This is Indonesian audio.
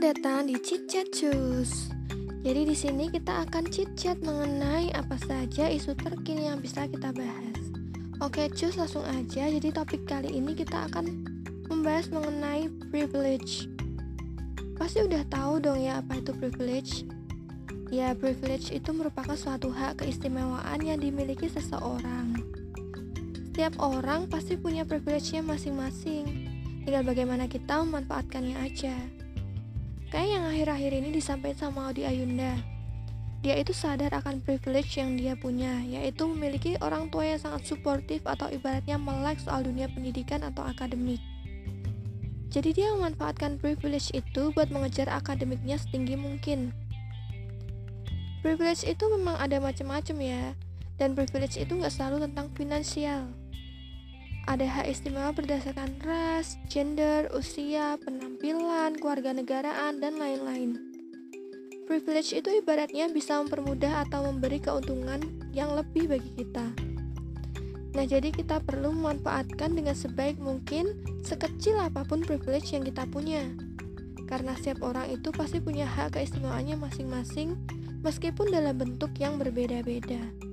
Selamat datang di Chit Chat Cus. Jadi di sini kita akan chit chat mengenai apa saja isu terkini yang bisa kita bahas. Oke, cus langsung aja. Jadi topik kali ini kita akan membahas mengenai privilege. Pasti udah tahu dong ya apa itu privilege? Ya, privilege itu merupakan suatu hak keistimewaan yang dimiliki seseorang. Setiap orang pasti punya privilege-nya masing-masing. Tinggal bagaimana kita memanfaatkannya aja. Kayak yang akhir-akhir ini disampaikan sama Audi Ayunda. Dia itu sadar akan privilege yang dia punya, yaitu memiliki orang tua yang sangat suportif atau ibaratnya melek soal dunia pendidikan atau akademik. Jadi dia memanfaatkan privilege itu buat mengejar akademiknya setinggi mungkin. Privilege itu memang ada macam-macam ya, dan privilege itu nggak selalu tentang finansial. Ada hak istimewa berdasarkan ras, gender, usia, penampilan, keluarga negaraan, dan lain-lain. Privilege itu ibaratnya bisa mempermudah atau memberi keuntungan yang lebih bagi kita. Nah, jadi kita perlu memanfaatkan dengan sebaik mungkin sekecil apa pun privilege yang kita punya. Karena setiap orang itu pasti punya hak keistimewaannya masing-masing meskipun dalam bentuk yang berbeda-beda.